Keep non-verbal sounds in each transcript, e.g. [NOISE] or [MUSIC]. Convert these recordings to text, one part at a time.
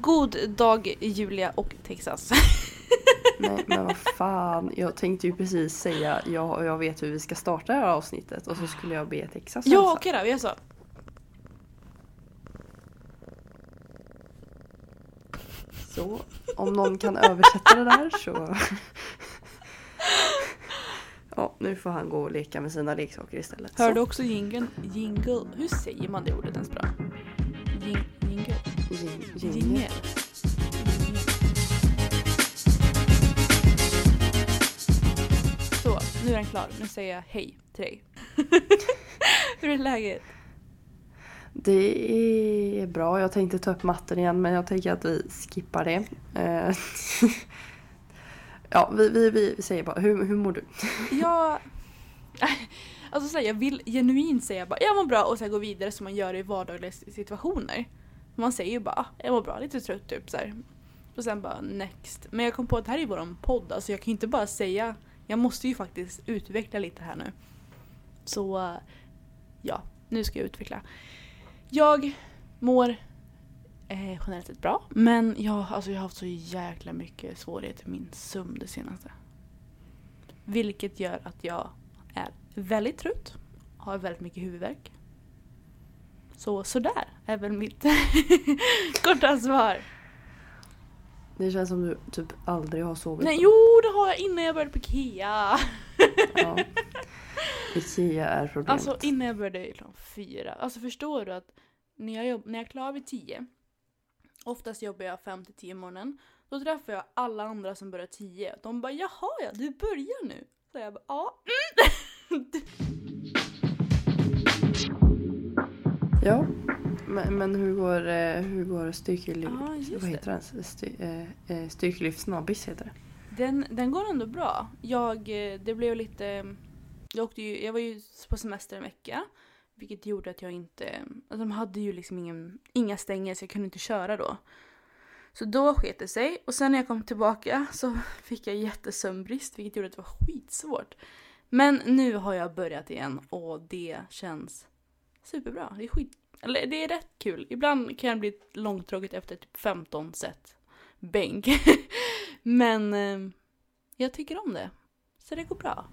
God dag Julia och Texas. [LAUGHS] Nej men vad fan, jag tänkte ju precis säga ja, jag vet hur vi ska starta det här avsnittet och så skulle jag be Texas ja okej då, vi gör så. Så om någon kan översätta det där så... Ja, nu får han gå och leka med sina leksaker istället. Hör du också jingeln? Jingle. Hur säger man det ordet ens bra? Jing, jingle. Jingel. Så, nu är den klar. Nu säger jag hej till dig. [LAUGHS] Hur är läget? Det är bra. Jag tänkte ta upp matten igen men jag tänker att vi skippar det. Eh, [LAUGHS] ja, vi, vi, vi säger bara, hur, hur mår du? [LAUGHS] Jag... Alltså så här, jag vill genuint säga bara jag mår bra och sen gå vidare som man gör i vardagliga situationer. Man säger ju bara "Ah, jag mår bra, lite trött typ så här. Och sen bara next. Men jag kom på att det här är våran podd, alltså jag kan ju inte bara säga jag måste ju faktiskt utveckla lite här nu. Så ja, nu ska jag utveckla. Jag mår eh, generellt sett bra, men jag, alltså, jag har haft så jäkla mycket svårigheter med min sömn det senaste. Vilket gör att jag är väldigt trött, har väldigt mycket huvudvärk. Så sådär är väl mitt [LAUGHS] korta svar. Det känns som du typ aldrig har sovit. Nej, jo det har jag innan jag började på IKEA. Ja. [LAUGHS] Ikea är problemet. Alltså innan jag började klockan fyra. Alltså förstår du att när jag, jobb, när jag är klar vid tio, oftast jobbar jag fem till tio morgonen, då träffar jag alla andra som börjar tio. De bara jaha ja, du börjar nu. Så jag bara ja. Mm. [LAUGHS] Ja, men, men hur går, eh, hur går styrkelyft... Ja, just vad heter den? Styr, eh, eh, heter det. Den, den går ändå bra. Jag, eh, det blev lite... Jag, åkte ju, jag var ju på semester en vecka. Vilket gjorde att jag inte... Alltså de hade ju liksom ingen, inga stänger så jag kunde inte köra då. Så då sket det sig. Och sen när jag kom tillbaka så fick jag jättesömnbrist vilket gjorde att det var skitsvårt. Men nu har jag börjat igen och det känns superbra. Det är skit... Eller det är rätt kul. Ibland kan det bli långtråkigt efter typ 15 set bänk. [LAUGHS] Men eh, jag tycker om det. Så det går bra.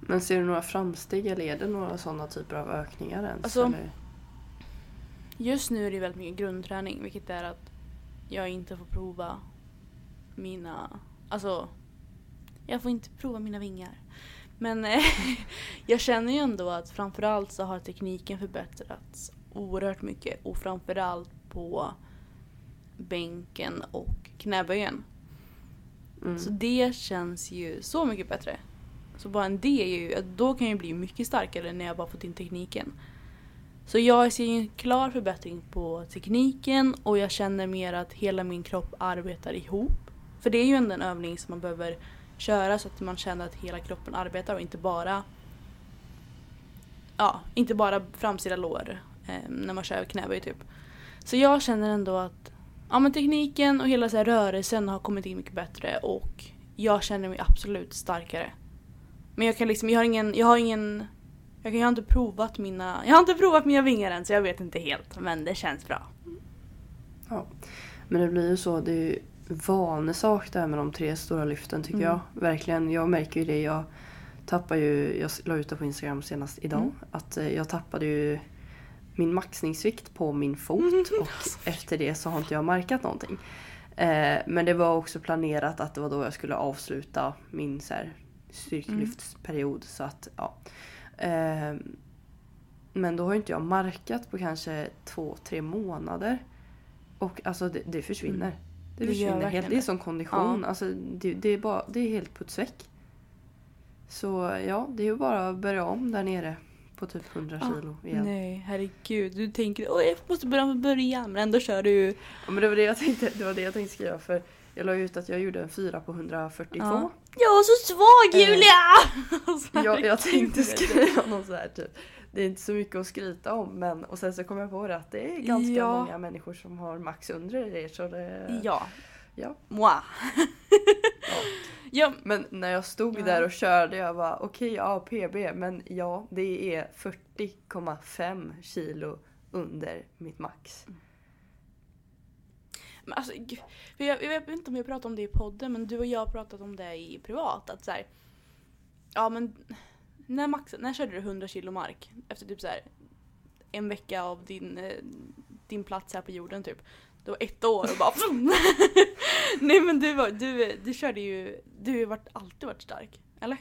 Men ser du några framsteg eller är det några sådana typer av ökningar ens? Alltså- eller? Just nu är det väldigt mycket grundträning vilket är att jag inte får prova mina... Alltså, jag får inte prova mina vingar. Men eh, [LAUGHS] jag känner ju ändå att framförallt så har tekniken förbättrats oerhört mycket och framförallt på bänken och knäböjen. Mm. Så det känns ju så mycket bättre. Så bara en det är ju, då kan jag bli mycket starkare när jag bara fått in tekniken. Så jag ser en klar förbättring på tekniken och jag känner mer att hela min kropp arbetar ihop. För det är ju ändå en övning som man behöver köra så att man känner att hela kroppen arbetar och inte bara Ja, inte bara framsida lår eh, när man kör knäböj typ. Så jag känner ändå att ja, men tekniken och hela så här, rörelsen har kommit in mycket bättre och jag känner mig absolut starkare. Men jag kan liksom, jag har ingen, jag har ingen jag, kan, jag har inte provat mina, jag har inte provat mina vingar än så jag vet inte helt men det känns bra. Ja. Men det blir ju så, det är ju vanesak det här med de tre stora lyften tycker Mm. jag. Verkligen, jag märker ju det. Jag tappar ju, jag la ut det på Instagram senast idag, Mm. att eh, jag tappade ju min maxningsvikt på min fot [LAUGHS] och efter det så har inte jag märkat någonting. Eh, men det var också planerat att det var då jag skulle avsluta min så här, styrkelyftsperiod. Så att, ja. Eh, men då har inte jag markat på kanske två, tre månader. Och alltså det, det försvinner. Mm. Det Det försvinner helt. Det är som kondition. Ja. Alltså det, det, är bara, det är helt putsväck. Så ja, det är ju bara att börja om där nere på typ 100 Ah, kilo igen. Nej, herregud. Du tänker åh jag måste börja från början men ändå kör du Ja, men det var det jag tänkte, det var det jag tänkte skriva för jag la ut att jag gjorde en 4 på 142. Ja. Jag var så svag Eh, Julia! [LAUGHS] Alltså, Jag, jag tänkte skriva något så här typ. Det är inte så mycket att skryta om men och sen så kom jag på det att det är ganska Ja. många människor som har max under det så det... Ja. Ja. Moi. Ja. [LAUGHS] ja. Men när jag stod Ja. där och körde jag var okej ja PB men ja det är 40,5 kilo under mitt max. Men alltså, gud, jag, jag vet inte om jag pratade om det i podden men du och jag har pratat om det i privat. Att så här, ja men när, max, när körde du 100 kilo mark? Efter typ så här, en vecka av din, eh, din plats här på jorden typ. Du var ett år och bara [LAUGHS] [LAUGHS] Nej men du, var, du, du körde ju, du har varit, alltid varit stark. Eller?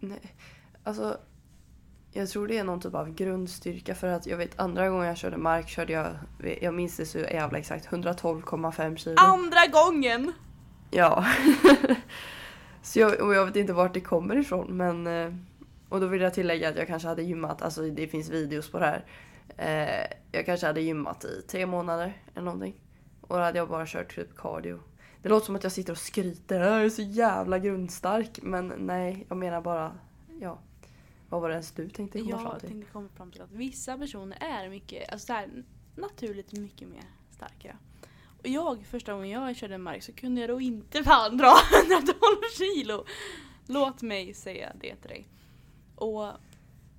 Nej. Alltså jag tror det är någon typ av grundstyrka för att jag vet andra gången jag körde mark körde jag, jag minns det så jävla exakt, 112,5 kilo. Andra gången! Ja. [LAUGHS] så jag, och jag vet inte vart det kommer ifrån men eh, och då vill jag tillägga att jag kanske hade gymmat, alltså det finns videos på det här. Eh, jag kanske hade gymmat i tre månader eller någonting. Och då hade jag bara kört typ cardio. Det låter som att jag sitter och skryter, jag är så jävla grundstark. Men nej, jag menar bara, ja. Vad var det ens du tänkte komma fram Jag till? tänkte komma fram till att vissa personer är mycket, alltså så här, naturligt mycket mer starkare. Jag, första gången jag körde mark så kunde jag då inte fan dra [LAUGHS] 112 kilo. Låt mig säga det till dig. Och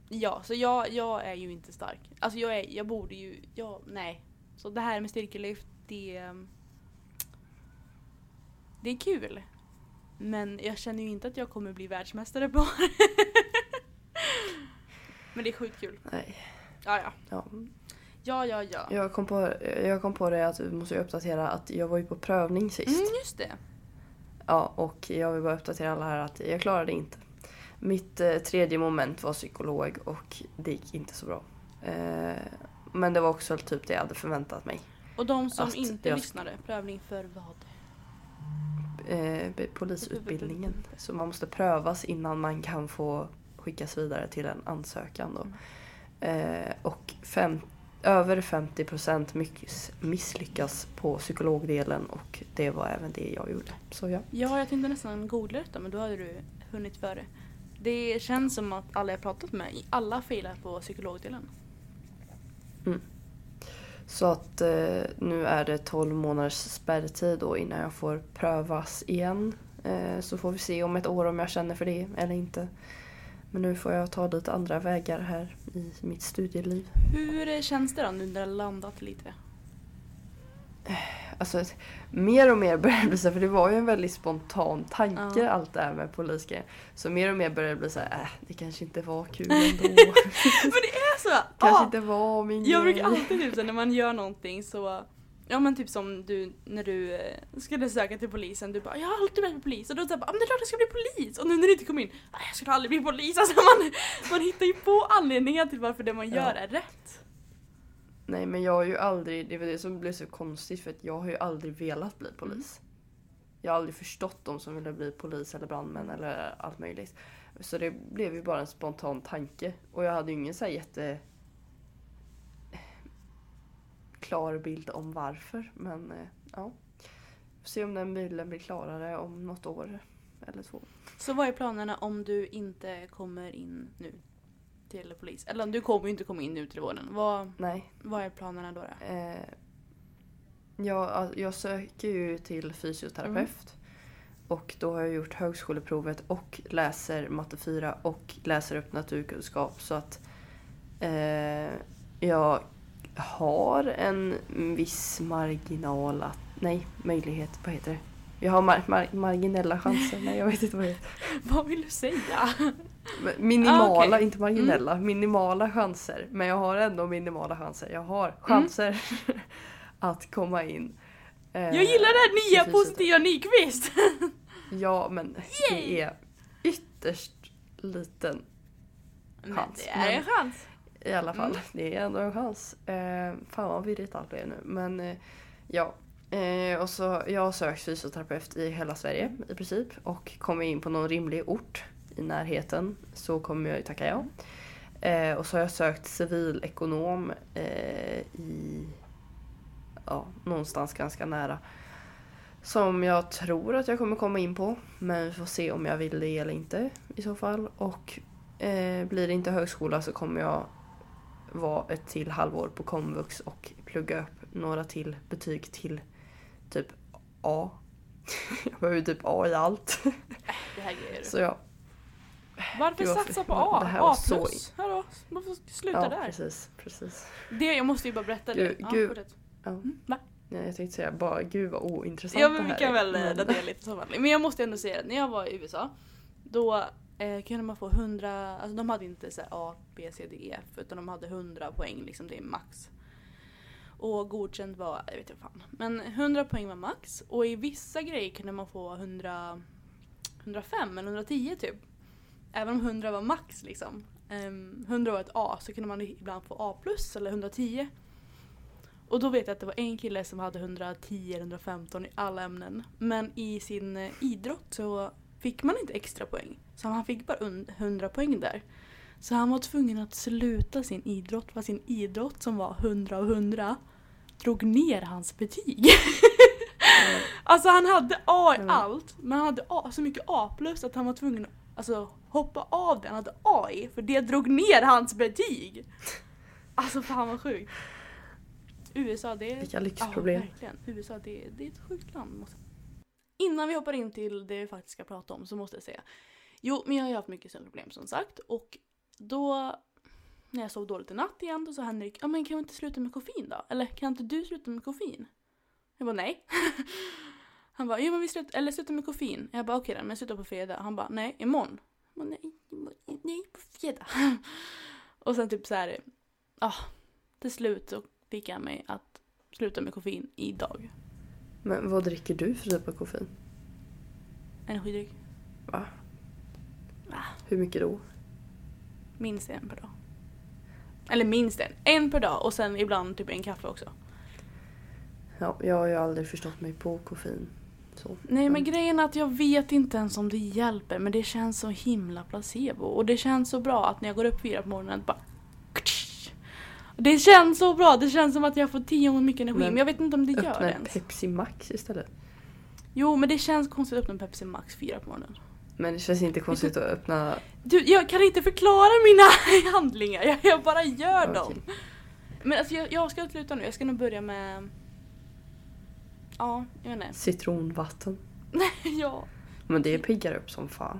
ja, så jag, jag är ju inte stark. Alltså jag, är, jag borde ju, jag, nej. Så det här med styrkelyft, det, det är kul. Men jag känner ju inte att jag kommer bli världsmästare på det. [LAUGHS] Men det är sjukt kul. Nej. Ja, ja. Ja. Ja, ja, ja. Jag, kom på, jag kom på det att vi måste uppdatera att jag var ju på prövning sist. Mm, just det. Ja, och jag vill bara uppdatera alla här att jag klarade inte. Mitt eh, tredje moment var psykolog och det gick inte så bra. Eh, men det var också typ det jag hade förväntat mig. Och de som Att inte jag- lyssnade, prövning för vad? Eh, polisutbildningen. Så man måste prövas innan man kan få skickas vidare till en ansökan. Då. Eh, och fem, över 50% mycket misslyckas på psykologdelen och det var även det jag gjorde. Så ja. Ja, jag tänkte nästan googla detta men då hade du hunnit före. Det känns som att alla jag pratat med, alla failar på psykologdelen. Så att eh, nu är det 12 månaders spärrtid då innan jag får prövas igen. Eh, så får vi se om ett år om jag känner för det eller inte. Men nu får jag ta lite andra vägar här i mitt studieliv. Hur känns det då nu när det har landat lite? Alltså mer och mer börjar det bli så här, för det var ju en väldigt spontan tanke Ja. allt det här med polisgrejen. Så mer och mer börjar det bli så här, äh, det kanske inte var kul [LAUGHS] ändå. Men det är så! kanske Ah! inte var min Jag grej. brukar alltid typ när man gör någonting så Ja men typ som du när du eh, skulle söka till polisen, du bara jag har alltid velat bli polis och då "Ja, men det är klart jag ska bli polis och nu när du inte kom in, "Ah, jag skulle aldrig bli polis. [LAUGHS] Alltså man, man hittar ju på anledningar till varför det man Ja. gör är rätt. Nej men jag har ju aldrig, det var det som blev så konstigt för att jag har ju aldrig velat bli polis. Jag har aldrig förstått de som ville bli polis eller brandmän eller allt möjligt. Så det blev ju bara en spontan tanke. Och jag hade ju ingen så jätte klar bild om varför. Men eh, ja. Får se om den bilden blir klarare om något år eller två. Så vad är planerna om du inte kommer in nu till polis? Eller du kommer ju inte komma in nu till våren. Vad, Nej. vad är planerna då? då? Eh, jag, jag söker ju till fysioterapeut. Och då har jag gjort högskoleprovet och läser matte 4 och läser upp naturkunskap. Så att eh, jag har en viss marginal att, nej, möjlighet, vad heter det? Jag har mar- mar- marginella chanser, nej jag vet inte vad det heter. [LAUGHS] Vad vill du säga? Men Minimala, Ah, okej. inte marginella, minimala chanser. Men jag har ändå minimala chanser. Jag har Mm. chanser [LAUGHS] att komma in. Eh, Jag gillar det här nya till positiva Nyqvist! [LAUGHS] Ja, men det är ytterst liten Men Chans, det är en chans. I alla fall. Mm. Det är ändå en chans. Eh, fan vad virrigt allt blev nu. Men eh, ja. Eh, och så, jag har sökt fysioterapeut i hela Sverige i princip. Och kommer in på någon rimlig ort i närheten så kommer jag ju tacka ja. Eh, och så har jag sökt civilekonom eh, i ja, någonstans ganska nära. Som jag tror att jag kommer komma in på. Men vi får se om jag vill det eller inte i så fall. Och eh, blir det inte högskola så kommer jag vara ett till halvår på komvux och plugga upp några till betyg till typ A. [LAUGHS] jag behöver typ A i allt. Det här du. Så ja. Varför det var- satsa på A? det här A så- plus? Hallå, varför sluta ja, där? precis. precis. Det, jag måste ju bara berätta det. Gud, Ja, gud. fortsätt. Ja. Mm? Ja, jag tänkte säga bara gud vad ointressant Ja det men vi här kan är. väl Men- radera lite så. Men jag måste ändå säga det, när jag var i USA då eh, kunde man få 100, alltså de hade inte så här A, B, C, D, E, F utan de hade 100 poäng liksom, det är max. Och godkänd var, jag vet inte fan. Men 100 poäng var max och i vissa grejer kunde man få 100, 105 eller 110 typ. Även om 100 var max liksom. Ehm, um, 100 var ett A så kunde man ibland få A plus eller 110. Och då vet jag att det var en kille som hade 110 eller 115 i alla ämnen. Men i sin eh, idrott så fick man inte extra poäng. Så han fick bara un- 100 poäng där. Så han var tvungen att sluta sin idrott för sin idrott som var 100 av 100 drog ner hans betyg. [LAUGHS] alltså han hade A i Mm. allt men han hade A, så mycket A plus att han var tvungen att alltså, hoppa av det han hade A i för det drog ner hans betyg. Alltså fan vad sjukt. USA det är... Vilka lyxproblem. Ja, verkligen. USA det, det är ett sjukt land. Måste... Innan vi hoppar in till det vi faktiskt ska prata om så måste jag säga. Jo, men jag har ju haft mycket sömnproblem som sagt och då när jag sov dåligt i natt igen då sa Henrik, ja men kan vi inte sluta med koffein då? Eller kan inte du sluta med koffein? Jag bara nej. [LAUGHS] Han bara, jo men vi slutar, eller sluta med koffein. Jag bara okej då, men jag slutar på fredag. Han bara, nej imorgon. Jag bara, nej, imorgon- nej på fredag. [LAUGHS] och sen typ så här, ja, till slut så fick jag mig att sluta med koffein idag. Men vad dricker du för typ av koffein? Energidryck. Va? Va? Hur mycket då? Minst en per dag. Eller minst en. En per dag och sen ibland typ en kaffe också. Ja, jag har ju aldrig förstått mig på koffein. Så. Nej men grejen är att jag vet inte ens om det hjälper men det känns så himla placebo. Och det känns så bra att när jag går upp fyra på morgonen bara... Det känns så bra, det känns som att jag får tio gånger mycket energi Men men jag vet inte om det gör Öppna det en ens. Pepsi Max istället. Jo men det känns konstigt att öppna Pepsi Max fyra på morgonen. Men det känns inte konstigt att öppna... Du, jag kan inte förklara mina [LAUGHS] handlingar, jag, jag bara gör dem. Okej. Men alltså jag, jag ska sluta nu, jag ska nog börja med... Ja, jag vet inte. Citronvatten. [LAUGHS] ja. Men det piggar upp som fan.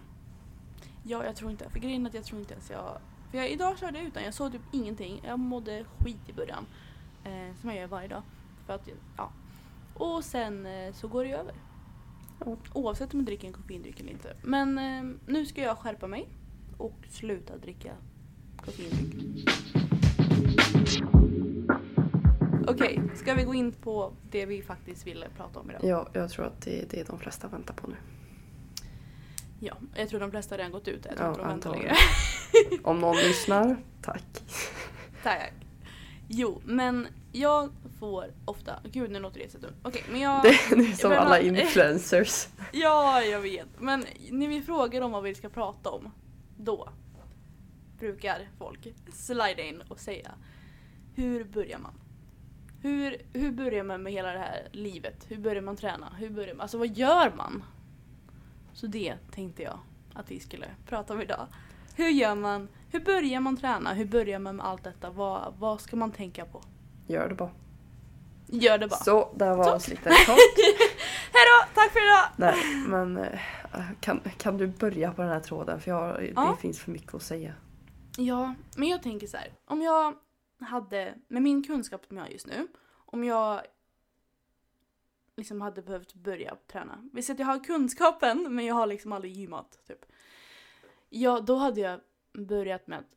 ja, jag tror inte. För grejen är att jag tror inte ens jag... För jag, idag körde jag utan, jag såg typ ingenting. Jag mådde skit i början. Eh, som jag gör varje dag. För att, ja. Och sen eh, så går det över. Ja. Oavsett om jag dricker en koffeindryck eller inte. Men eh, nu ska jag skärpa mig. Och sluta dricka koffeindryck. Okej, ska vi gå in på det vi faktiskt ville prata om idag? Ja, jag tror att det är det de flesta väntar på nu. Ja, jag tror de flesta har redan gått ut. Jag tror Ja, de antagligen. [LAUGHS] Om någon lyssnar, tack. Tack. Jo, men jag får ofta... Gud, nu låter det så dumt. Okej, men jag... Det är som alla man- influencers. [LAUGHS] Ja, jag vet. Men när vi frågar om vad vi ska prata om, då brukar folk slida in och säga Hur börjar man? Hur, hur börjar man med hela det här livet? Hur börjar man träna? Hur börjar man, alltså vad gör man? Så det tänkte jag att vi skulle prata om idag. Hur gör man? Hur börjar man träna? Hur börjar man med allt detta? Vad, vad ska man tänka på? Gör det bara. Gör det bara. Så, där var avsnittet [LAUGHS] klart. Hejdå! Tack för idag! Nej, men eh, kan, kan du börja på den här tråden? För jag, det Ja. finns för mycket att säga. Ja, men jag tänker så här. Om jag hade, med min kunskap som jag har just nu, om jag liksom hade behövt börja träna. Vi säger att jag har kunskapen men jag har liksom aldrig gymmat. Typ. Ja, då hade jag börjat med att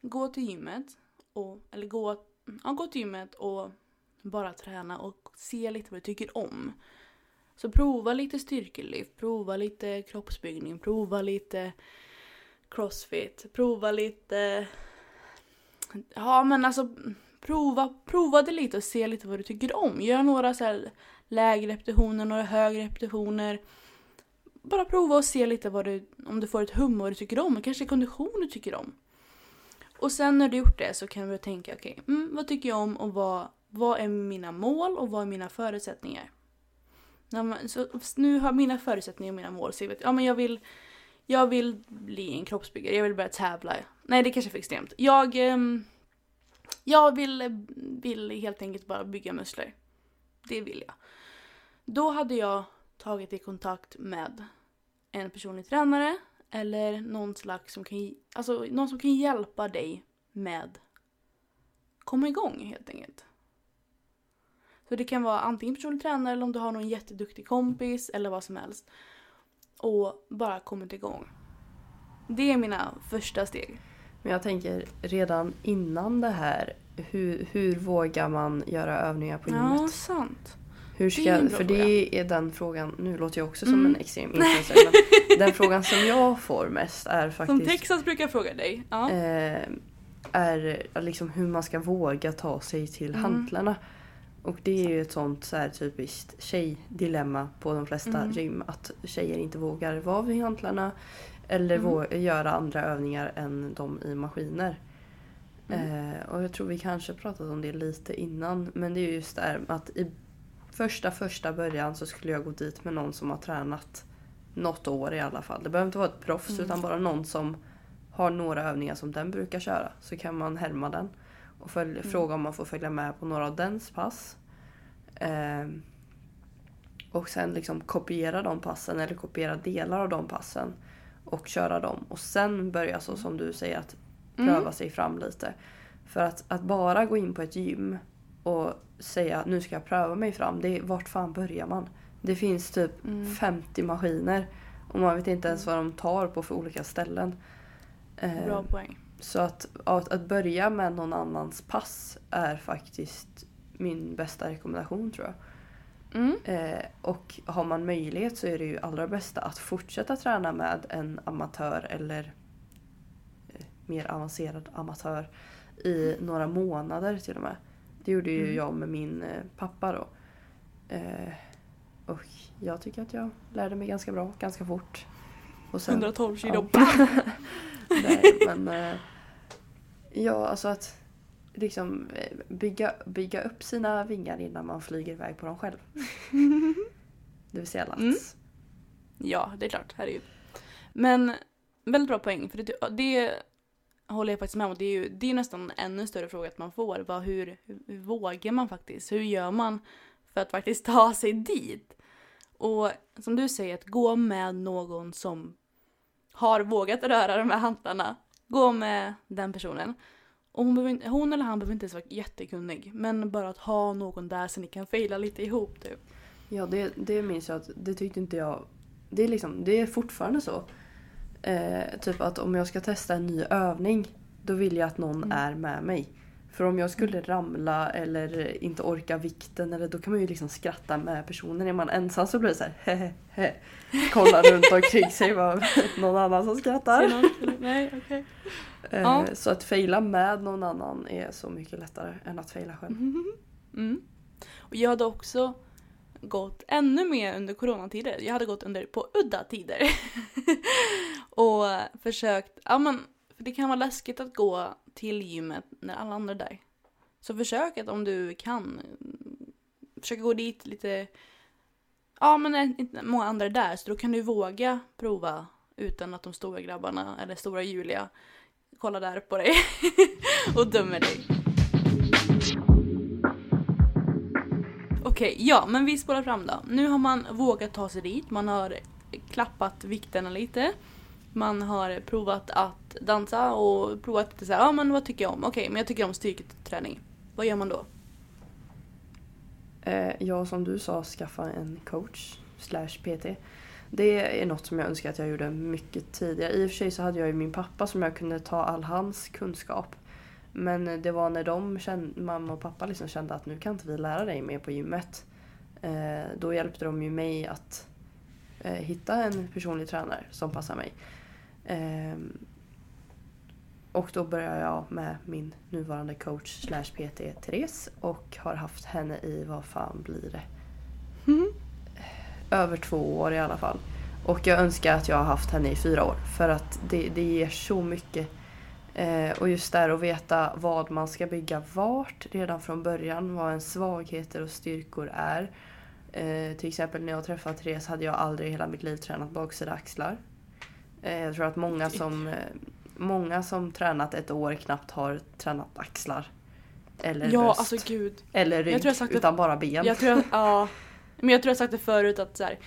gå till gymmet, och, eller gå, ja, gå till gymmet och bara träna och se lite vad jag tycker om. Så prova lite styrkelyft, prova lite kroppsbyggning, prova lite crossfit, prova lite... Ja men alltså prova, prova det lite och se lite vad du tycker om. Gör några så här lägre repetitioner, några högre repetitioner. Bara prova och se lite vad du, om du får ett hum vad du tycker om. Kanske kondition du tycker om. Och sen när du gjort det så kan du tänka, okej, mm, vad tycker jag om och vad, vad är mina mål och vad är mina förutsättningar? Man, så, nu har mina förutsättningar och mina mål så jag vet, ja men jag vill, jag vill bli en kroppsbyggare, jag vill börja tävla. Nej det kanske är för extremt. Jag, ehm, jag vill, vill helt enkelt bara bygga muskler. Det vill jag. Då hade jag tagit i kontakt med en personlig tränare eller någon slags som kan, alltså, någon som kan hjälpa dig med komma igång helt enkelt. Så det kan vara antingen personlig tränare eller om du har någon jätteduktig kompis eller vad som helst. Och bara kommit igång. Det är mina första steg. Men jag tänker redan innan det här, hur, hur vågar man göra övningar på gymmet? Ja, sant. Hur ska, Det för det är den frågan, nu låter jag också som Mm. en extrem influencer, [LAUGHS] den frågan som jag får mest är Som faktiskt Texas brukar fråga dig. Ja. eh, är liksom hur man ska våga ta sig till Mm. hantlarna. Och det är ju ett sånt så här typiskt tjejdilemma på de flesta Mm. gym. Att tjejer inte vågar vara vid hantlarna eller Mm. göra andra övningar än de i maskiner. Mm. Eh, och jag tror vi kanske pratat om det lite innan. Men det är just det här att i första första början så skulle jag gå dit med någon som har tränat något år i alla fall. Det behöver inte vara ett proffs Mm. utan bara någon som har några övningar som den brukar köra. Så kan man härma den och följa, Mm. fråga om man får följa med på några av dens pass. Ehm, och sen liksom kopiera de passen eller kopiera delar av de passen och köra dem. Och sen börja så som du säger att Mm. pröva sig fram lite. För att, att bara gå in på ett gym och säga nu ska jag pröva mig fram. Det är, vart fan börjar man? Det finns typ Mm. 50 maskiner och man vet inte ens vad de tar på för olika ställen. Eh, Bra poäng. så att, att, att börja med någon annans pass är faktiskt min bästa rekommendation tror jag. Mm. Eh, och har man möjlighet så är det ju allra bästa att fortsätta träna med en amatör eller eh, mer avancerad amatör i några månader till och med. Det gjorde ju Mm. jag med min eh, pappa då. Eh, och jag tycker att jag lärde mig ganska bra, ganska fort. Och sen- 112 kilo. Ja. [LAUGHS] Nej, men... eh, Ja, alltså att liksom eh, bygga, bygga upp sina vingar innan man flyger iväg på dem själv. [LAUGHS] Det vill säga lats. Mm. Ja, det är klart. Herregud. Men väldigt bra poäng. För det, det håller jag faktiskt med om. Det är ju det är nästan en ännu större fråga att man får. Vad, hur, hur, hur vågar man faktiskt? Hur gör man för att faktiskt ta sig dit? Och som du säger, att gå med någon som har vågat röra de här hantlarna. Gå med den personen. Och hon, behöver hon eller han behöver inte ens vara jättekunnig. Men bara att ha någon där så ni kan faila lite ihop typ. Ja, det, det minns jag att det tyckte inte jag... Det är, liksom, det är fortfarande så. Eh, typ att om jag ska testa en ny övning då vill jag att någon Mm. är med mig. För om jag skulle ramla eller inte orka vikten eller då kan man ju liksom skratta med personen. Är man ensam så blir det så här he, he. Kolla runt omkring sig var [LAUGHS] någon annan som skrattar. Någon? Nej, okej. Eh, Ja. Så att faila med någon annan är så mycket lättare än att faila själv. [LAUGHS] Mm. Och jag hade också gått ännu mer under coronatider. Jag hade gått under på udda tider. [LAUGHS] och försökt, ja men för det kan vara läskigt att gå till gymmet när alla andra är där. Så försök att om du kan, mm, försök gå dit lite, ja men när inte många andra är där så då kan du våga prova utan att de stora grabbarna eller stora Julia kollar där på dig [LAUGHS] och dömer dig. Okej, ja men vi spolar fram då. Nu har man vågat ta sig dit, man har klappat vikterna lite. Man har provat att dansa och provat lite såhär, ja men vad tycker jag om? Okej, men jag tycker om styrketräning. Vad gör man då? Eh, ja, som du sa, skaffa en coach slash PT. Det är något som jag önskar att jag gjorde mycket tidigare. I och för sig så hade jag ju min pappa som jag kunde ta all hans kunskap. Men det var när de kände, mamma och pappa liksom kände att nu kan inte vi lära dig mer på gymmet. Eh, då hjälpte de ju mig att eh, hitta en personlig tränare som passar mig. Ehm, och då började jag med min nuvarande coach slash PT Therese och har haft henne i, vad fan blir det? Över två år i alla fall. Och jag önskar att jag har haft henne i fyra år för att det, det ger så mycket Eh, och just där att veta vad man ska bygga vart redan från början, vad ens svagheter och styrkor är. Eh, till exempel när jag träffade Therese hade jag aldrig i hela mitt liv tränat baksida axlar. Eh, jag tror att många som, eh, många som tränat ett år knappt har tränat axlar. Eller Ja, bröst. alltså gud. eller rygg, sagt det- utan bara ben. Jag tror, [LAUGHS] ja, men jag tror jag sagt det förut att så här,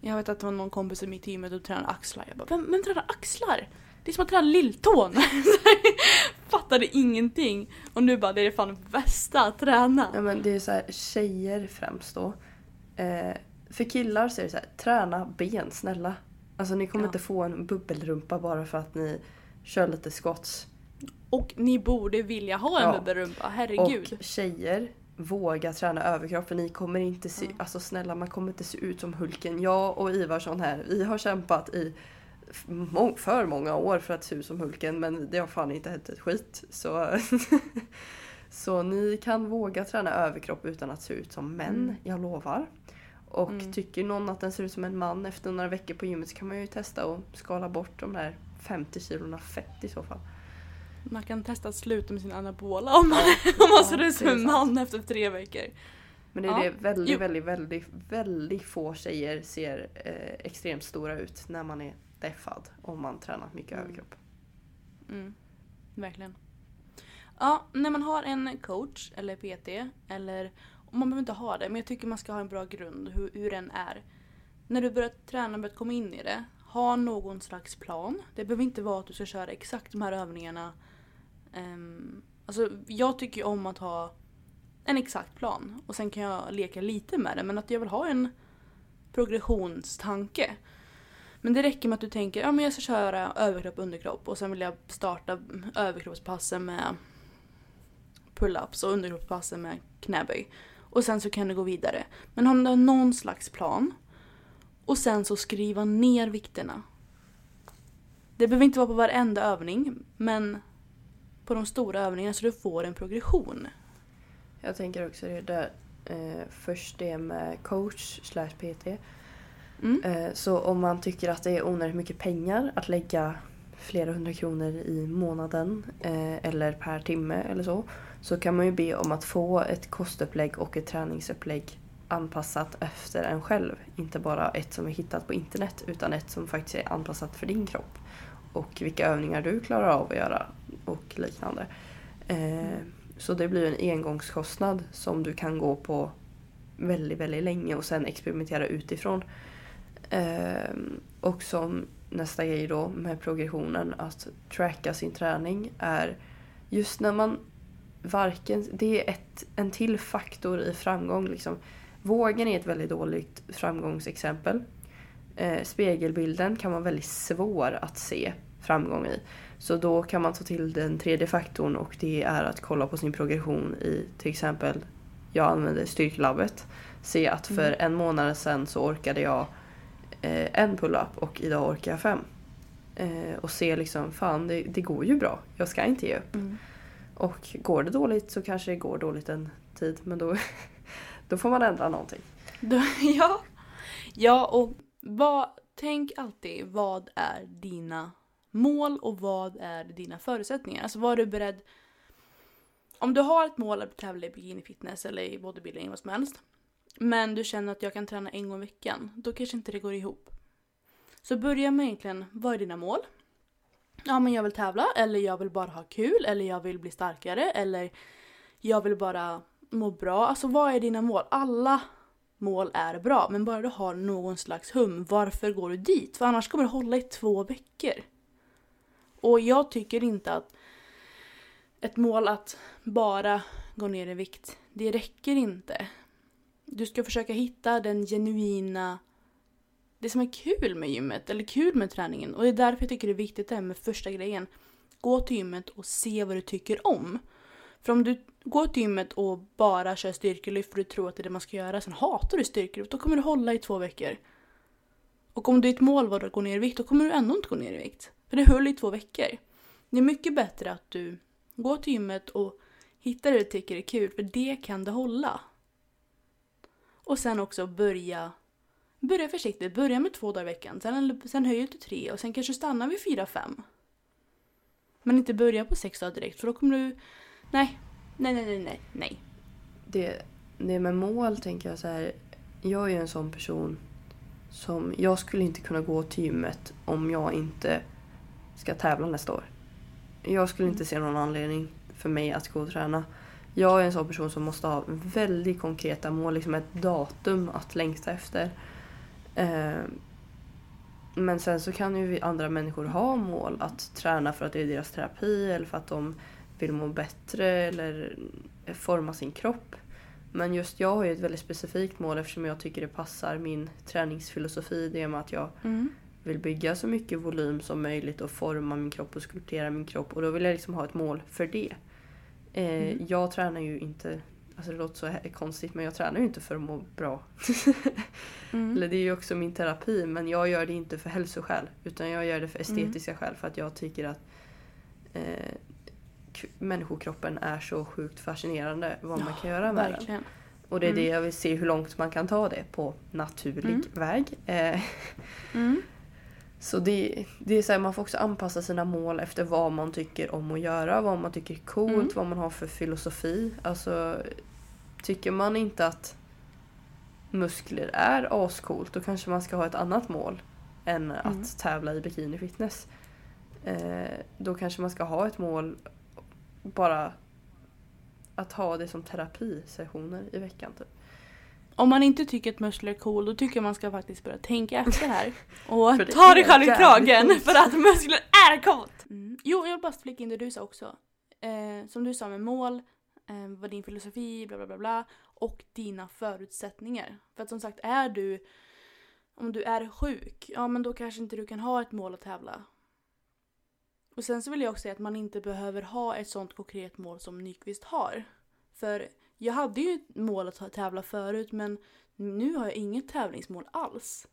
jag vet att det var någon kompis i mitt team som tränade axlar. Jag bara, vem, vem tränar axlar? Det är som att träna lilltån. [LAUGHS] Fattade ingenting. Och nu bara, det är det fan bästa att träna. Ja, men det är så här, tjejer främst då. Eh, för killar så är det så här, träna ben snälla. Alltså ni kommer Ja. inte få en bubbelrumpa bara för att ni kör lite squats. Och ni borde vilja ha en Ja. bubbelrumpa, herregud. Och tjejer, våga träna överkropp för ni kommer inte se, Ja. alltså snälla man kommer inte se ut som Hulken. Jag och Ivarsson här, vi har kämpat i må- för många år för att se ut som Hulken men det har fan inte hänt ett skit. Så, [LAUGHS] så ni kan våga träna överkropp utan att se ut som män, Mm. jag lovar. Och Mm. tycker någon att den ser ut som en man efter några veckor på gymmet så kan man ju testa och skala bort de där 50 kilorna fett i så fall. Man kan testa att sluta med sin anabola om man, Ja. [LAUGHS] om man ser ut som en man efter tre veckor. Men det är Ja. det väldigt, väldigt, väldigt, väldigt få tjejer ser eh, extremt stora ut när man är deffad om man tränat mycket Mm. överkropp. Mm, verkligen. Ja, när man har en coach eller PT eller man behöver inte ha det men jag tycker man ska ha en bra grund hur, hur den är. När du börjar träna, börjar komma in i det, ha någon slags plan. Det behöver inte vara att du ska köra exakt de här övningarna. Um, alltså jag tycker ju om att ha en exakt plan och sen kan jag leka lite med det men att jag vill ha en progressionstanke. Men det räcker med att du tänker ja men jag ska köra överkropp underkropp och sen vill jag starta överkroppspassen med pull-ups och underkroppspassen med knäböj. Och sen så kan du gå vidare. Men ha någon slags plan. Och sen så skriva ner vikterna. Det behöver inte vara på varenda övning men på de stora övningarna så du får en progression. Jag tänker också det där eh, först det med coach slash PT. Mm. Eh, så om man tycker att det är onödigt mycket pengar att lägga flera hundra kronor i månaden eh, eller per timme eller så. Så kan man ju be om att få ett kostupplägg och ett träningsupplägg anpassat efter en själv. Inte bara ett som är hittat på internet utan ett som faktiskt är anpassat för din kropp. Och vilka övningar du klarar av att göra och liknande. Eh, så det blir en engångskostnad som du kan gå på väldigt, väldigt länge och sen experimentera utifrån. Eh, och som nästa grej då med progressionen, att tracka sin träning är just när man varken, det är ett, en till faktor i framgång. Liksom. Vågen är ett väldigt dåligt framgångsexempel. Eh, spegelbilden kan vara väldigt svår att se framgång i. Så då kan man ta till den tredje faktorn och det är att kolla på sin progression i till exempel, jag använder styrkelabbet. Se att för Mm. en månad sedan så orkade jag eh, en pull-up och idag orkar jag fem. Eh, och se liksom, fan det, det går ju bra. Jag ska inte ge upp. Mm. Och går det dåligt så kanske det går dåligt en tid men då, [LAUGHS] då får man ändra någonting. [LAUGHS] Ja. ja, och vad, tänk alltid vad är dina mål och vad är dina förutsättningar? Alltså vad är du beredd... Om du har ett mål att tävla i bikini fitness eller i bodybuilding, vad som helst. Men du känner att jag kan träna en gång i veckan. Då kanske inte det går ihop. Så börja med egentligen, vad är dina mål? Ja men jag vill tävla, eller jag vill bara ha kul, eller jag vill bli starkare, eller jag vill bara må bra. Alltså vad är dina mål? Alla mål är bra, men bara du har någon slags hum, varför går du dit? För annars kommer det hålla i två veckor. Och jag tycker inte att ett mål att bara gå ner i vikt, det räcker inte. Du ska försöka hitta den genuina, det som är kul med gymmet, eller kul med träningen. Och det är därför jag tycker det är viktigt det här med första grejen. Gå till gymmet och se vad du tycker om. För om du går till gymmet och bara kör styrkelyft för du tror att det är det man ska göra, sen hatar du styrkelyft, då kommer du hålla i två veckor. Och om ditt mål var att gå ner i vikt, då kommer du ändå inte gå ner i vikt. För det höll i två veckor. Det är mycket bättre att du går till gymmet och hittar det du tycker är kul, för det kan det hålla. Och sen också börja Börja försiktigt, börja med två dagar i veckan, sen, sen höjer du till tre och sen kanske stannar vid fyra, fem. Men inte börja på sex dagar direkt för då kommer du... Nej. Nej, nej, nej, nej. nej. Det, det med mål tänker jag så här. Jag är en sån person som... Jag skulle inte kunna gå till gymmet om jag inte ska tävla nästa år. Jag skulle inte se någon anledning för mig att gå och träna. Jag är en sån person som måste ha väldigt konkreta mål, liksom ett datum att längta efter. Eh, men sen så kan ju andra människor ha mål att träna för att det är deras terapi eller för att de vill må bättre eller forma sin kropp. Men just jag har ju ett väldigt specifikt mål eftersom jag tycker det passar min träningsfilosofi. Det med att jag Mm. vill bygga så mycket volym som möjligt och forma min kropp och skulptera min kropp. Och då vill jag liksom ha ett mål för det. Eh, Mm. Jag tränar ju inte, alltså det låter så konstigt men jag tränar ju inte för att må bra. [LAUGHS] Mm. Eller det är ju också min terapi men jag gör det inte för hälsoskäl. Utan jag gör det för estetiska skäl för att jag tycker att eh, människokroppen är så sjukt fascinerande vad man kan göra med den. Verkligen. Och det är Mm. det jag vill se hur långt man kan ta det på naturlig Mm. väg. Eh, [LAUGHS] Mm. Så det, det är så här, man får också anpassa sina mål efter vad man tycker om att göra, vad man tycker är coolt, Mm. vad man har för filosofi. Alltså, tycker man inte att muskler är ascoolt då kanske man ska ha ett annat mål än Mm. att tävla i bikini fitness. Eh, då kanske man ska ha ett mål bara att ha det som terapisessioner i veckan. Typ. Om man inte tycker att muskler är cool då tycker jag man ska faktiskt börja tänka efter här. [LAUGHS] Och ta dig själv i kragen för att muskler är coolt! Mm. Jo, jag vill bara flika in det du sa också. Eh, som du sa med mål, eh, vad din filosofi, bla bla bla bla. Och dina förutsättningar. För att som sagt, är du... Om du är sjuk, ja men då kanske inte du kan ha ett mål att tävla. Och sen så vill jag också säga att man inte behöver ha ett sånt konkret mål som Nyqvist har. För jag hade ju ett mål att tävla förut men nu har jag inget tävlingsmål alls.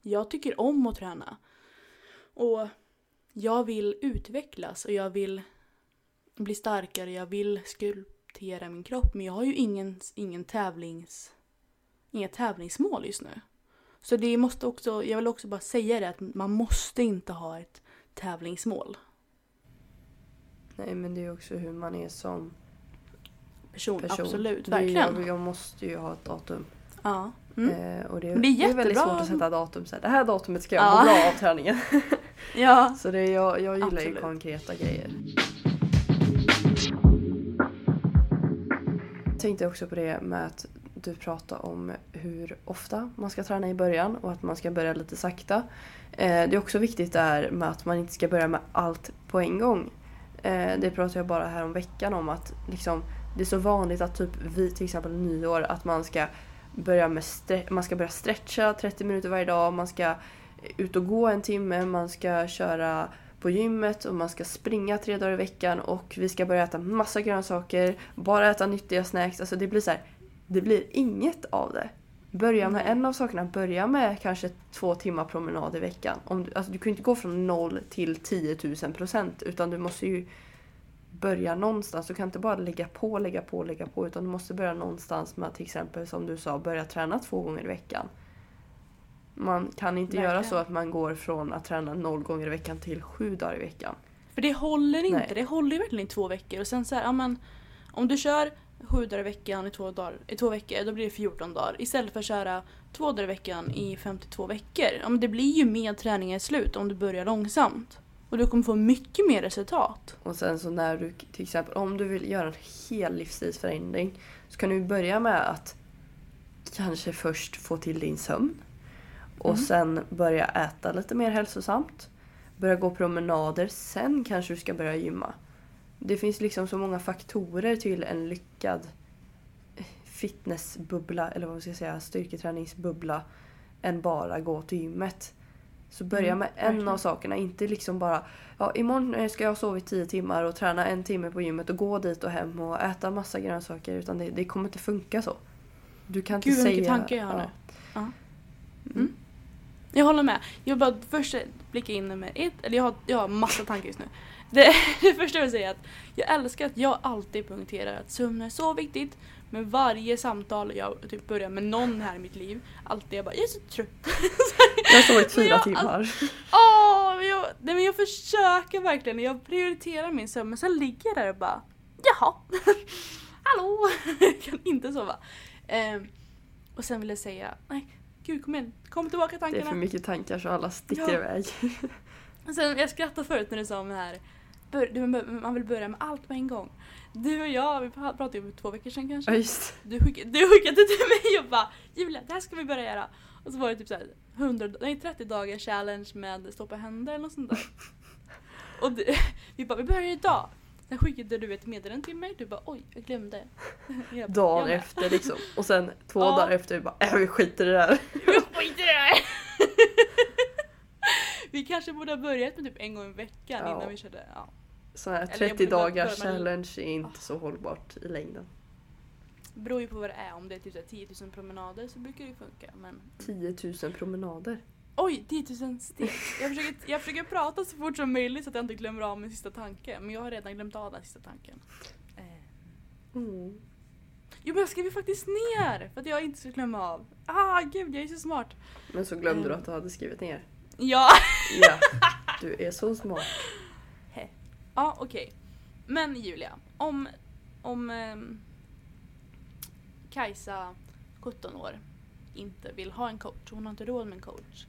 Jag tycker om att träna. Och jag vill utvecklas och jag vill bli starkare, jag vill skulptera min kropp men jag har ju ingen, ingen tävlings... Inga tävlingsmål just nu. Så det måste också, jag vill också bara säga det att man måste inte ha ett tävlingsmål. Nej men det är också hur man är som Person, person. absolut, Det är- verkligen. Jag, jag måste ju ha ett datum. Ja. Mm. Eh, och det, Men det är väldigt jättebra. svårt att sätta datum. Så här, det här datumet ska jag Ja. må bra av träningen. [LAUGHS] Ja. Så det, är- jag, jag gillar ju Absolut. konkreta grejer. Tänkte också på det med att du pratade om hur ofta man ska träna i början och att man ska börja lite sakta. Eh, det är också viktigt där med att man inte ska börja med allt på en gång. Eh, det pratade jag bara här om veckan om att liksom, det är så vanligt att typ vid till exempel nyår att man ska börja med man ska börja stretcha 30 minuter varje dag, man ska ut och gå en timme, man ska köra på gymmet och man ska springa tre dagar i veckan och vi ska börja äta massa grönsaker, bara äta nyttiga snacks. Alltså det blir så här, det blir inget av det. Börja med Nej. en av sakerna, börja med kanske två timmar promenad i veckan. Om du, alltså du kan ju inte gå från noll till 10 000 procent utan du måste ju börja någonstans. Du kan inte bara lägga på, lägga på, lägga på utan du måste börja någonstans med att till exempel som du sa börja träna två gånger i veckan. Man kan inte göra Verkligen. så att man går från att träna noll gånger i veckan till sju dagar i veckan. För det håller inte. Nej. Det håller ju verkligen i två veckor. Och sen så här, ja men om du kör sju dagar i veckan i två, dagar, i två veckor, då blir det 14 dagar. Istället för att köra två dagar i veckan i 52 veckor. Ja men det blir ju mer träning i slut om du börjar långsamt. Och du kommer få mycket mer resultat. Och sen så när du till exempel om du vill göra en hel livsstilsförändring så kan du börja med att kanske först få till din sömn. Och Mm. sen börja äta lite mer hälsosamt. Börja gå promenader, sen kanske du ska börja gymma. Det finns liksom så många faktorer till en lyckad fitnessbubbla, eller vad ska jag säga, styrketräningsbubbla än bara gå till gymmet. Så börja Mm, med en verkligen. av sakerna, inte liksom bara ja, imorgon eh, ska jag sova i 10 timmar och träna en timme på gymmet och gå dit och hem och äta massa grönsaker. Utan det, det kommer inte funka så. Du kan inte Gud, vad säga... mycket tankar jag har ja. nu. Ja. Mm. Jag håller med. Jag vill bara först blicka in med ett, eller jag har, jag har massa tankar just nu. Det, [LAUGHS] det första jag vill säga är att jag älskar att jag alltid poängterar att sömn är så viktigt. Med varje samtal jag typ börjar med någon här i mitt liv, alltid jag bara jag är så trött. [LAUGHS] Jag har sovit fyra timmar. Åh, men jag, nej, men jag försöker verkligen. Jag prioriterar min sömn men sen ligger jag där och bara jaha, [LAUGHS] hallå, jag kan inte sova. Ehm, och sen vill jag säga nej, gud kom igen, kom tillbaka Det är tankarna. för mycket tankar så alla sticker Ja. iväg. [LAUGHS] Sen, jag skrattade förut när du sa om det här, man vill börja med allt på en gång. Du och jag, vi pratade ju för två veckor sedan kanske. Ja just Du skickade, du skickade till mig och bara Julia, det här ska vi börja göra. Och så var det typ såhär 100, nej, 30 dagar challenge med stoppa händer eller något sånt där. [LAUGHS] och du, vi bara, vi börjar idag. Sen skickade du ett meddelande till mig, du bara oj, jag glömde. [LAUGHS] Jag bara, dagen efter liksom. Och sen två Ja. dagar efter bara äh, vi skiter i det här. [LAUGHS] Vi skiter i det här! Vi kanske borde ha börjat med typ en gång i veckan Ja. innan vi körde. Ja. Så här Eller jag 30 borde bara dagars challenge är inte så hållbart i längden. Beror ju på vad det är, om det är typ så här 10 000 promenader så brukar det funka. Men 10 000 promenader. Oj, 10 000 steg. Jag försöker, jag försöker prata så fort som möjligt så att jag inte glömmer av min sista tanke. Men jag har redan glömt av den sista tanken. Eh. Mm. Jo men jag skrev ju faktiskt ner för att jag inte ska glömma av. Ah gud, jag är så smart. Men så glömde du Mm. att du hade skrivit ner. Ja, Ja, [LAUGHS] du är så smart. Ja okej. Men Julia, om, om ehm, Kajsa, 17 år, inte vill ha en coach, hon har inte råd med en coach.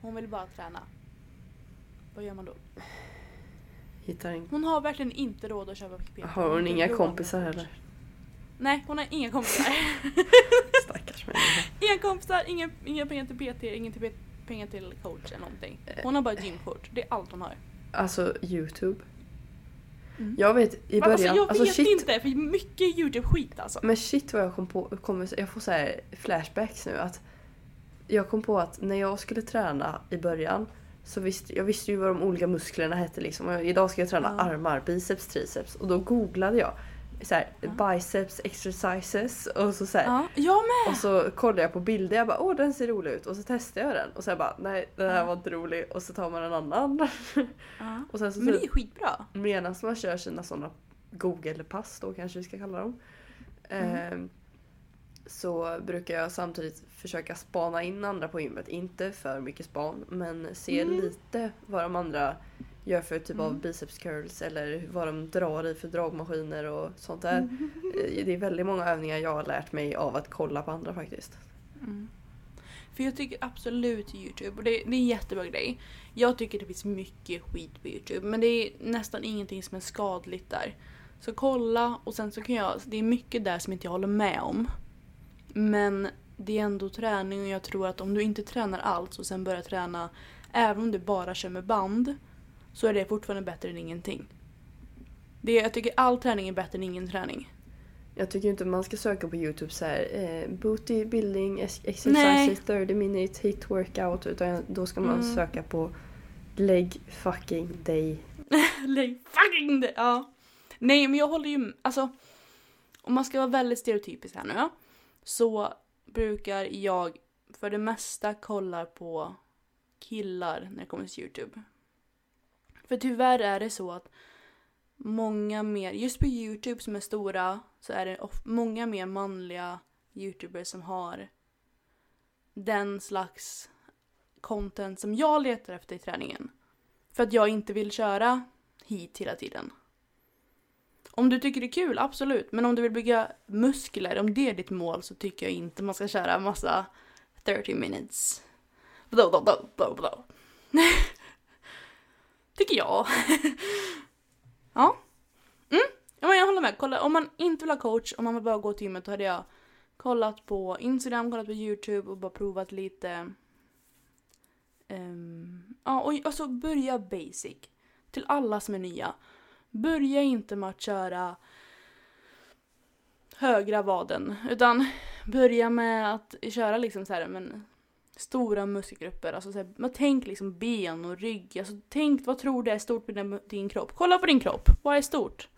Hon vill bara träna. Vad gör man då? Hittar en... Hon har verkligen inte råd att köpa PT. Har hon inte inga kompisar heller? Nej, hon har inga kompisar. [LAUGHS] Stackars människa. inga kompisar, inga, inga pengar till PT, inga pengar till coach eller någonting. Hon har bara gymkort, det är allt hon har. Alltså Youtube. Mm. Jag vet i början, Alltså jag alltså vet shit. inte, för mycket YouTube-skit alltså. Men shit vad jag kom på, kommer, jag får så här flashbacks nu att jag kom på att när jag skulle träna i början så visste jag visste ju vad de olika musklerna hette liksom. Och idag ska jag träna Ja. armar, biceps, triceps och då googlade jag så här, biceps exercises och så, så här, Ja, jag med! och så kollade jag på bilder jag bara åh den ser rolig ut och så testade jag den och så bara nej den här Ja. var inte rolig och så tar man en annan. Ja. [LAUGHS] och sen så, Men det är typ, skitbra. medan man kör sina sådana Google-pass då kanske vi ska kalla dem. Mm. ehm, så brukar jag samtidigt försöka spana in andra på gymmet. Inte för mycket span men se Mm. lite vad de andra gör för typ av Mm. biceps curls eller vad de drar i för dragmaskiner och sånt där. Mm. Eh, Det är väldigt många övningar jag har lärt mig av att kolla på andra faktiskt. Mm. För jag tycker absolut Youtube, och det, det är en jättebra grej. Jag tycker det finns mycket skit på Youtube men det är nästan ingenting som är skadligt där. Så kolla och sen så kan jag, det är mycket där som inte jag håller med om. Men det är ändå träning och jag tror att om du inte tränar allt och sen börjar träna även om du bara kör med band så är det fortfarande bättre än ingenting. Det, jag tycker all träning är bättre än ingen träning. Jag tycker inte man ska söka på Youtube så här eh, booty building ex- Nej. exercises 30 minutes hit workout utan då ska man Mm. söka på leg fucking day. Lägg fucking det! [LAUGHS] Ja. Nej men jag håller ju, alltså om man ska vara väldigt stereotypisk här nu ja, så brukar jag för det mesta kolla på killar när det kommer till Youtube. För tyvärr är det så att många mer, just på Youtube som är stora så är det många mer manliga Youtubers som har den slags content som jag letar efter i träningen. För att jag inte vill köra hit hela tiden. Om du tycker det är kul, absolut. Men om du vill bygga muskler, om det är ditt mål så tycker jag inte man ska köra massa 30 minutes. Blå, blå, blå, blå, blå. [LAUGHS] tycker jag. [LAUGHS] ja. Mm. ja men jag håller med. Kolla, om man inte vill ha coach, om man vill bara gå till gymmet, då hade jag kollat på Instagram, kollat på YouTube och bara provat lite Um, ja, och alltså börja basic. Till alla som är nya. Börja inte med att köra högra vaden. Utan börja med att köra liksom så här, men stora muskelgrupper. Alltså så här, man tänk liksom ben och rygg. Alltså tänk vad tror du är stort med din, din kropp. Kolla på din kropp. Vad är stort?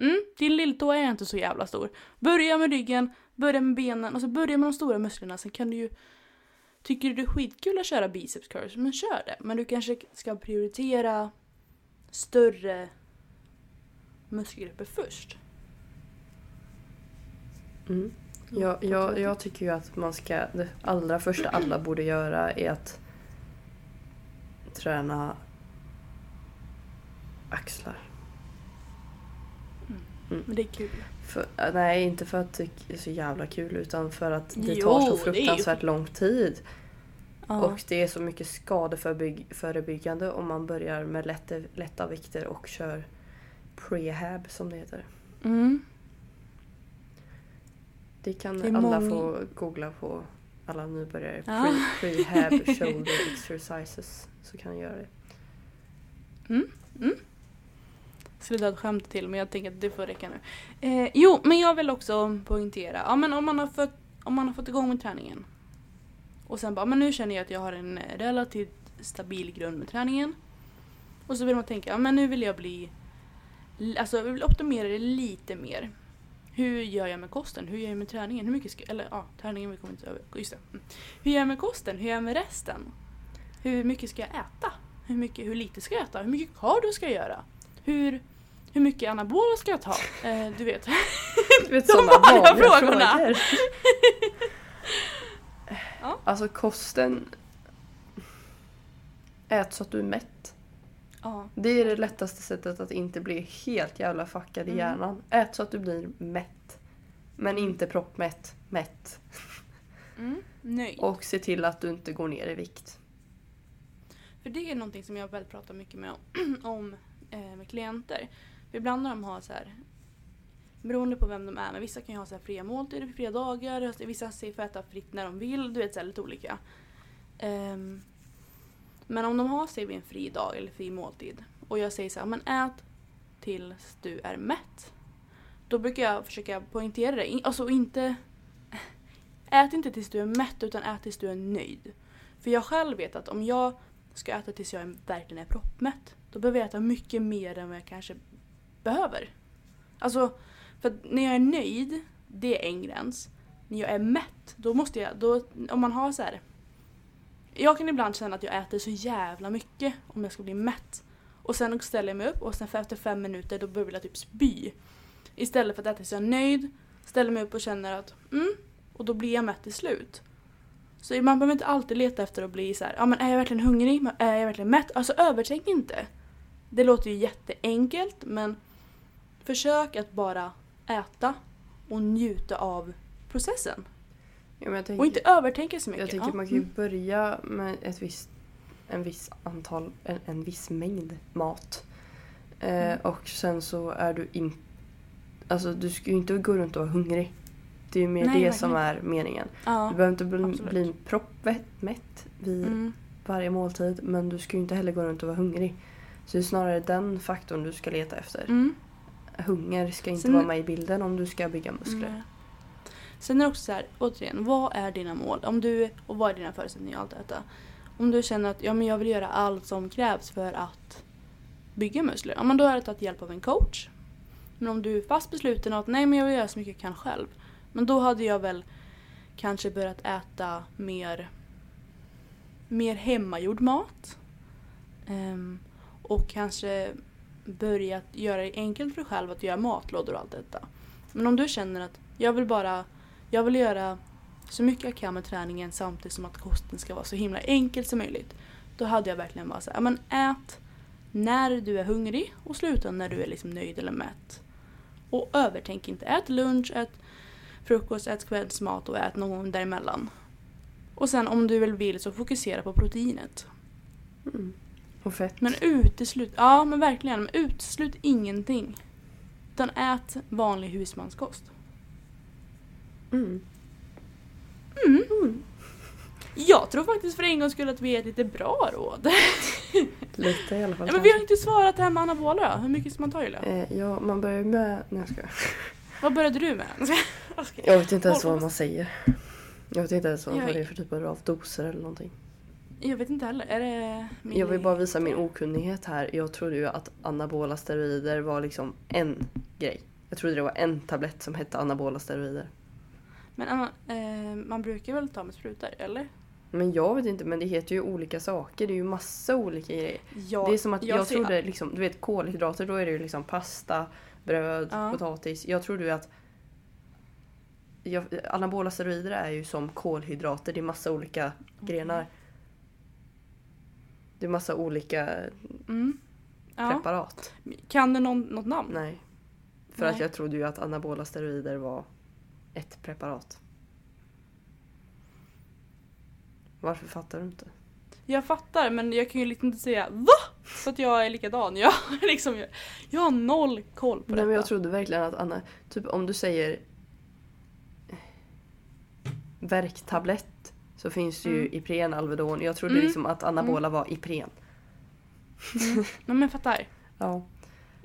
Mm, din lilltå är inte så jävla stor. Börja med ryggen, börja med benen, och så börja med de stora musklerna. Sen kan du ju Tycker du det är skitkul att köra biceps curls, men kör det. Men du kanske ska prioritera större muskelgrupper först. Mm. Jag, jag, jag tycker ju att man ska, det allra första alla borde göra är att träna axlar. Men det är kul. För, äh, nej, inte för att det är så jävla kul utan för att det Jo, tar så är ju- fruktansvärt lång tid. Ja. Och det är så mycket skadeförebyggande om man börjar med lätta, lätta vikter och kör prehab som det heter. Mm. Det kan Det alla många- få googla på alla nybörjare. Ja. Pre, [LAUGHS] prehab shoulder exercises. Så kan ni göra det. skulle dra ett skämt till men jag tänker att det får räcka nu. Eh, jo, men jag vill också poängtera. Ja, men om, man har fått, om man har fått igång med träningen. Och sen bara, men nu känner jag att jag har en relativt stabil grund med träningen. Och så vill man tänka, ja men nu vill jag bli... Alltså jag vill optimera det lite mer. Hur gör jag med kosten? Hur gör jag med träningen? Hur mycket ska, eller ja, träningen vi kommer inte över. Just det. Mm. Hur gör jag med kosten? Hur gör jag med resten? Hur mycket ska jag äta? Hur, mycket, hur lite ska jag äta? Hur mycket cardio ska jag göra? Hur, hur mycket anabola ska jag ta? Eh, du vet. [LAUGHS] Du vet [LAUGHS] sådana vanliga vanliga frågorna. frågor. [LAUGHS] Ja. Alltså kosten... Ät så att du är mätt. Ja. Det är det lättaste sättet att inte bli helt jävla fuckad i Mm. hjärnan. Ät så att du blir mätt. Men inte proppmätt. Mätt. Mm, nöjd. Och se till att du inte går ner i vikt. För det är någonting som jag väl pratar mycket med om, [CLEARS THROAT] om eh, med klienter. För ibland när de har så här Beroende på vem de är, men vissa kan ju ha så här fria måltider, fria dagar, vissa får äta fritt när de vill, du vet så här, lite olika. Ehm, men om de har sig vid en fri dag eller fri måltid och jag säger så här, men ät tills du är mätt. Då brukar jag försöka poängtera det, alltså inte [LAUGHS] Ät inte tills du är mätt utan ät tills du är nöjd. För jag själv vet att om jag ska äta tills jag verkligen är proppmätt. Då behöver jag äta mycket mer än vad jag kanske behöver. Alltså, för att när jag är nöjd, det är en gräns. När jag är mätt, då måste jag, då, om man har så här. Jag kan ibland känna att jag äter så jävla mycket om jag ska bli mätt. Och sen ställer jag mig upp och sen för efter fem minuter då börjar jag typ spy. Istället för att äta så jag är nöjd, ställer mig upp och känner att mm, och då blir jag mätt till slut. Så man behöver inte alltid leta efter att bli så här, ja men är jag verkligen hungrig? Är jag verkligen mätt? Alltså övertänk inte. Det låter ju jätteenkelt men försök att bara äta och njuta av processen. Ja, tänker, Och inte övertänka så mycket. jag tänker Ja, man kan ju mm. börja med ett visst, en viss antal, en, en viss mängd mat. Eh, Mm. och sen så är du inte... Alltså du ska ju inte gå runt och vara hungrig. Det är ju mer Nej, det som verkligen. är meningen. Ja. Du behöver inte bli, absolut. bli proppmätt vid Mm. varje måltid men du ska ju inte heller gå runt och vara hungrig. Så det är snarare den faktorn du ska leta efter. Mm. Hunger ska inte Sen- vara med i bilden om du ska bygga muskler. Sen är det också så här, återigen, vad är dina mål? Om du, och vad är dina förutsättningar och allt detta? Om du känner att ja, men jag vill göra allt som krävs för att bygga muskler, ja men då är det att ta hjälp av en coach. Men om du är fast besluten att nej men jag vill göra så mycket jag kan själv. Men då hade jag väl kanske börjat äta mer, mer hemmagjord mat. Um, och kanske börjat göra det enkelt för dig själv att göra matlådor och allt detta. Men om du känner att jag vill bara jag vill göra så mycket jag kan med träningen samtidigt som att kosten ska vara så himla enkelt som möjligt. Då hade jag verkligen bara sagt, men ät när du är hungrig och sluta när du är liksom nöjd eller mätt. Och övertänk inte. Ät lunch, ät frukost, ät kvällsmat och ät någon gång däremellan. Och sen om du väl vill så fokusera på proteinet. Mm. Och fett. Men uteslut, ja men verkligen, men uteslut ingenting. Utan ät vanlig husmanskost. Mm. Mm. Jag tror faktiskt för en gång skulle att vi är lite bra råd. [LAUGHS] Lite i alla fall. Ja, men vi har inte svarat det här med anabola då. Hur mycket ska man ta Julia? eh, ja, man börjar med... Nej jag skojar. [LAUGHS] Vad började du med? [LAUGHS] Jag vet inte ens Håll- vad man säger. Jag vet inte ens vad, Jag- vad det är för typ av doser eller någonting. Jag vet inte heller. Är det min Jag vill bara visa min okunnighet här. Jag trodde ju att anabola steroider var liksom en grej. Jag trodde det var en tablett som hette anabola steroider. Men eh, man brukar väl ta med sprutor, eller? Men jag vet inte, men det heter ju olika saker. Det är ju massa olika grejer. Ja, det är som att jag, ser- trodde liksom, du vet kolhydrater, då är det ju liksom pasta, bröd, Ja. potatis. Jag trodde ju att jag, anabola steroider är ju som kolhydrater, det är massa olika grenar. Det är massa olika Mm. Ja. preparat. Kan du någon, något namn? Nej. För Nej. att jag trodde ju att anabola steroider var ett preparat. Varför fattar du inte? Jag fattar men jag kan ju liksom inte säga VA? För att jag är likadan. Jag, [LAUGHS] liksom, jag, jag har noll koll på Nej detta. men jag trodde verkligen att Anna, typ om du säger eh, värktablett så finns det ju Mm. Ipren, Alvedon. Jag trodde Mm. liksom att anabola var Ipren. Nej, men jag fattar. [LAUGHS] Ja.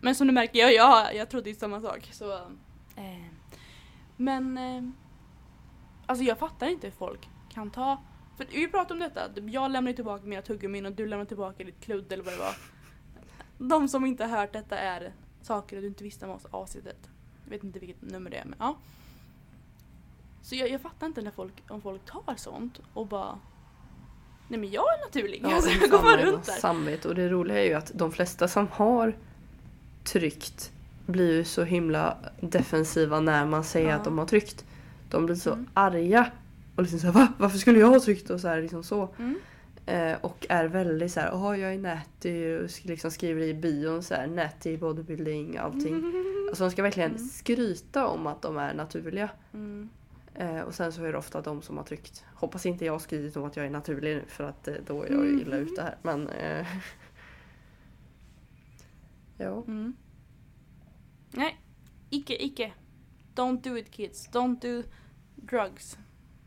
Men som du märker, jag, jag, jag trodde ju samma sak. Så, eh, men eh, alltså jag fattar inte hur folk kan ta... För vi pratade om detta, jag lämnade tillbaka mina tuggummin och du lämnade tillbaka ditt kludd eller vad det var. De som inte har hört detta är saker du inte visste om oss avsnittet. Jag vet inte vilket nummer det är men ja. Så jag, jag fattar inte när folk, om folk tar sånt och bara Nej men jag är naturlig. Ja, alltså, jag går bara runt där. Samvete. Och det roliga är ju att de flesta som har tryckt blir ju så himla defensiva när man säger Ja. att de har tryckt. De blir så Mm. arga. Och liksom såhär va? Varför skulle jag ha tryckt? Och så här, liksom så. Mm. Eh, och är väldigt såhär, åh jag är natty och liksom skriver i bion såhär natty bodybuilding allting. [LAUGHS] Alltså de ska verkligen Mm. skryta om att de är naturliga. Mm. Eh, och sen så är det ofta de som har tryckt. Hoppas inte jag har skrivit om att jag är naturlig nu för att eh, då är jag illa ute här. Men... Eh, [LAUGHS] ja. Nej, icke, icke. Don't do it kids. Don't do drugs.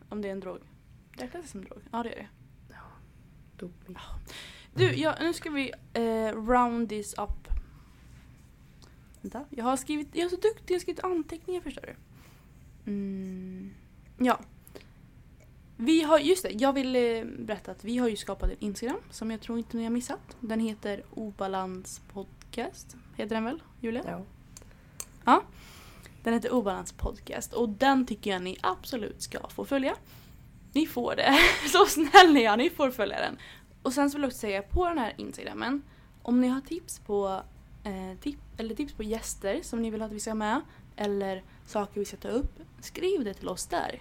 Om det är en drog. Räknas det som drog? Ja det är det. Doping. Du, ja, nu ska vi eh, round this up. Vänta, jag har skrivit, jag är så duktig, jag har skrivit anteckningar förstår du. Mm, ja. Vi har, just det, jag vill eh, berätta att vi har ju skapat en Instagram som jag tror inte ni har missat. Den heter Obalans podcast. Heter den väl, Julia? Ja. Ja, Den heter Obalans podcast och den tycker jag ni absolut ska få följa. Ni får det. [LAUGHS] Så snäll ni ni får följa den. Och sen så vill jag också säga på den här Instagramen. om ni har tips på, eh, tip, eller tips på gäster som ni vill att vi ska ha med, eller saker vi ska ta upp, skriv det till oss där.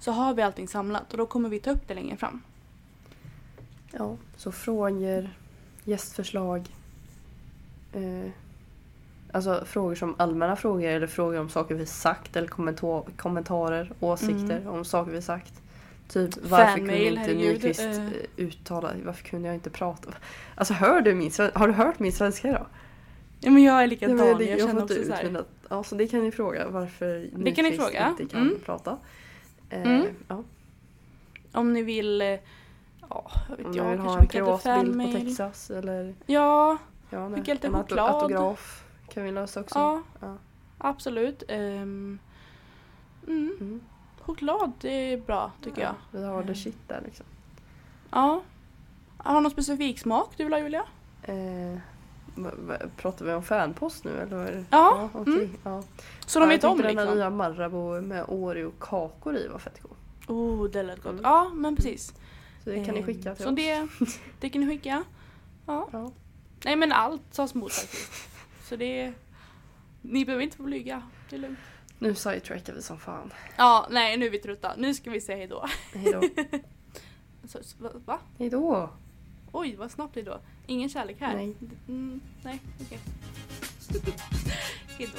Så har vi allting samlat och då kommer vi ta upp det längre fram. ja. Så frågor, gästförslag. Eh, alltså frågor som allmänna frågor eller frågor om saker vi sagt eller kommenta- kommentarer, åsikter om saker vi sagt. Typ varför kunde inte herregud, Nyqvist eh. eh, uttala, varför kunde jag inte prata? Alltså hör du min har du hört min svenska idag? Ja men jag är likadan, jag, jag känner också inte så ut här. mina, ja, så det kan ni fråga varför Det kan ni Nyqvist fråga. inte kan Mm. prata. Eh, Mm. ja. Om ni vill, eh, ja jag vet Om jag, vill ha en privat bild på. Texas eller Ja, ja, Skicka lite choklad. autograf kan vi lösa också. ja, Ja. absolut. Ehm, mm. Mm. Choklad, det är bra tycker jag. Ja, vi har the shit där liksom. Ja. Har du någon specifik smak du vill ha Julia? Eh, pratar vi om fanpost nu eller? det? Ja, okej, mm. ja. Så de Ja, vet jag om tyckte den här liksom? nya Marabou med Oreo-kakor i var fett god. Oh, det lät gott. Mm. Ja, men precis. Så det kan ni Ehm, skicka till Så oss. det, det kan ni skicka. Ja. Ja. Nej men allt tas emot faktiskt. Så det... Ni behöver inte vara blyga. Det är lugnt. Nu sidetrackar vi som fan. Ja, nej nu är vi trötta. Nu ska vi säga hejdå. Hejdå. [LAUGHS] Så, så, va? va? Hejdå. Oj, vad snabbt hejdå. Ingen kärlek här? Nej. Mm, nej, okej. [LAUGHS] hejdå.